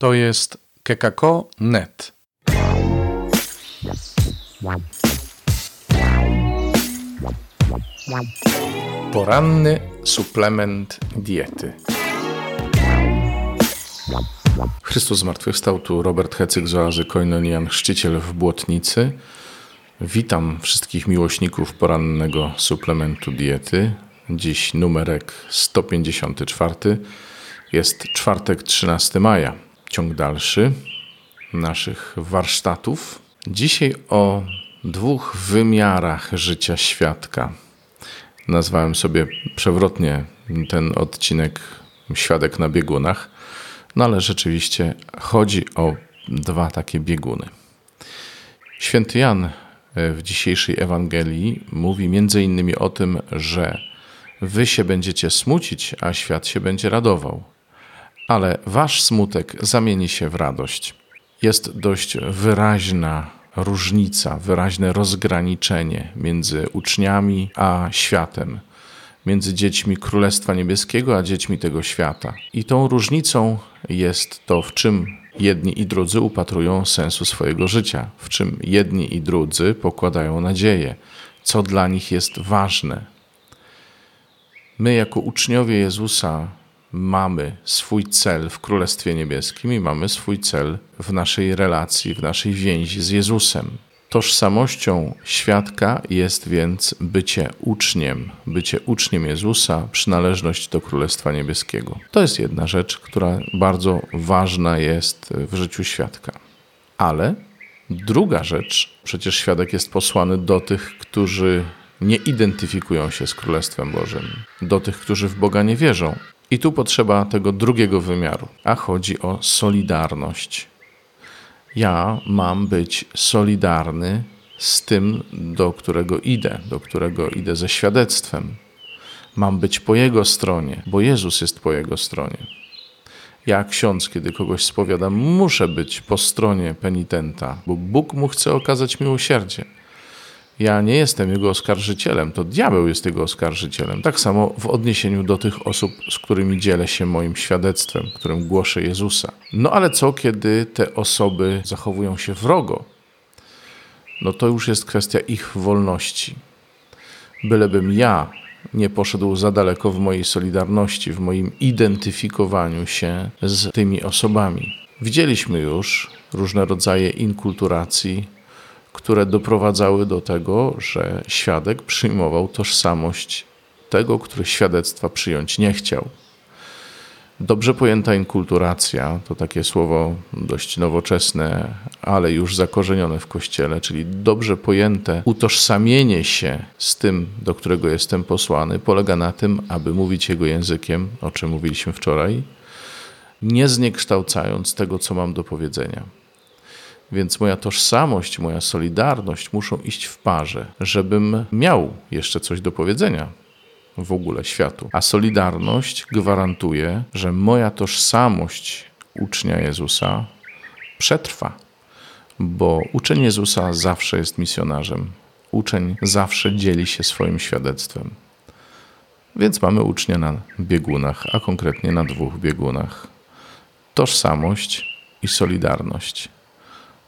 To jest kekako.net. Poranny suplement diety. Chrystus zmartwychwstał, tu Robert Hecyk z oazy Koinonian, chrzciciel w Błotnicy. Witam wszystkich miłośników porannego suplementu diety. Dziś numerek 154. Jest czwartek 13 maja. Ciąg dalszy naszych warsztatów. Dzisiaj o dwóch wymiarach życia świadka. Nazwałem sobie przewrotnie ten odcinek Świadek na biegunach, no ale rzeczywiście chodzi o dwa takie bieguny. Święty Jan w dzisiejszej Ewangelii mówi między innymi o tym, że wy się będziecie smucić, a świat się będzie radował. Ale wasz smutek zamieni się w radość. Jest dość wyraźna różnica, wyraźne rozgraniczenie między uczniami a światem, między dziećmi Królestwa Niebieskiego a dziećmi tego świata. I tą różnicą jest to, w czym jedni i drudzy upatrują sensu swojego życia, w czym jedni i drudzy pokładają nadzieję, co dla nich jest ważne. My, jako uczniowie Jezusa, mamy swój cel w Królestwie Niebieskim i mamy swój cel w naszej relacji, w naszej więzi z Jezusem. Tożsamością świadka jest więc bycie uczniem, bycie uczniem Jezusa, przynależność do Królestwa Niebieskiego. To jest jedna rzecz, która bardzo ważna jest w życiu świadka. Ale druga rzecz, przecież świadek jest posłany do tych, którzy nie identyfikują się z Królestwem Bożym, do tych, którzy w Boga nie wierzą. I tu potrzeba tego drugiego wymiaru, a chodzi o solidarność. Ja mam być solidarny z tym, do którego idę, do którego idę ze świadectwem. Mam być po jego stronie, bo Jezus jest po jego stronie. Ja, ksiądz, kiedy kogoś spowiadam, muszę być po stronie penitenta, bo Bóg mu chce okazać miłosierdzie. Ja nie jestem jego oskarżycielem, to diabeł jest jego oskarżycielem. Tak samo w odniesieniu do tych osób, z którymi dzielę się moim świadectwem, którym głoszę Jezusa. No ale co, kiedy te osoby zachowują się wrogo? No to już jest kwestia ich wolności. Bylebym ja nie poszedł za daleko w mojej solidarności, w moim identyfikowaniu się z tymi osobami. Widzieliśmy już różne rodzaje inkulturacji, które doprowadzały do tego, że świadek przyjmował tożsamość tego, który świadectwa przyjąć nie chciał. Dobrze pojęta inkulturacja to takie słowo dość nowoczesne, ale już zakorzenione w kościele, czyli dobrze pojęte utożsamienie się z tym, do którego jestem posłany, polega na tym, aby mówić jego językiem, o czym mówiliśmy wczoraj, nie zniekształcając tego, co mam do powiedzenia. Więc moja tożsamość, moja solidarność muszą iść w parze, żebym miał jeszcze coś do powiedzenia w ogóle światu. A solidarność gwarantuje, że moja tożsamość ucznia Jezusa przetrwa, bo uczeń Jezusa zawsze jest misjonarzem. Uczeń zawsze dzieli się swoim świadectwem. Więc mamy ucznia na biegunach, a konkretnie na dwóch biegunach: tożsamość i solidarność.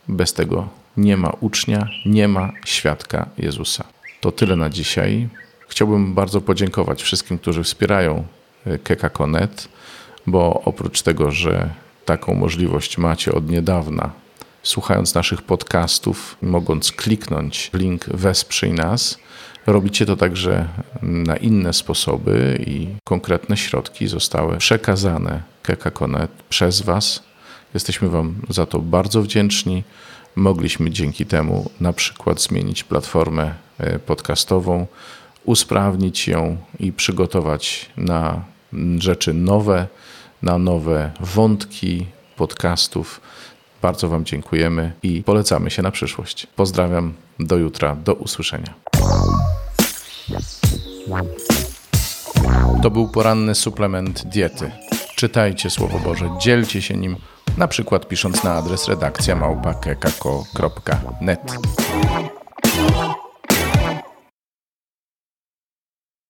Bez tego nie ma ucznia, nie ma świadka Jezusa. To tyle na dzisiaj. Chciałbym bardzo podziękować wszystkim, którzy wspierają e, Kekakonet, bo oprócz tego, że taką możliwość macie od niedawna, słuchając naszych podcastów, mogąc kliknąć link Wesprzyj nas, robicie to także na inne sposoby i konkretne środki zostały przekazane Kekakonet przez Was Jesteśmy Wam za to bardzo wdzięczni. Mogliśmy dzięki temu na przykład zmienić platformę e, podcastową, usprawnić ją i przygotować na rzeczy nowe, na nowe wątki podcastów. Bardzo Wam dziękujemy i polecamy się na przyszłość. Pozdrawiam, do jutra, do usłyszenia. To był poranny suplement diety. Czytajcie Słowo Boże, dzielcie się nim na przykład pisząc na adres redakcja małpa.kekako.net.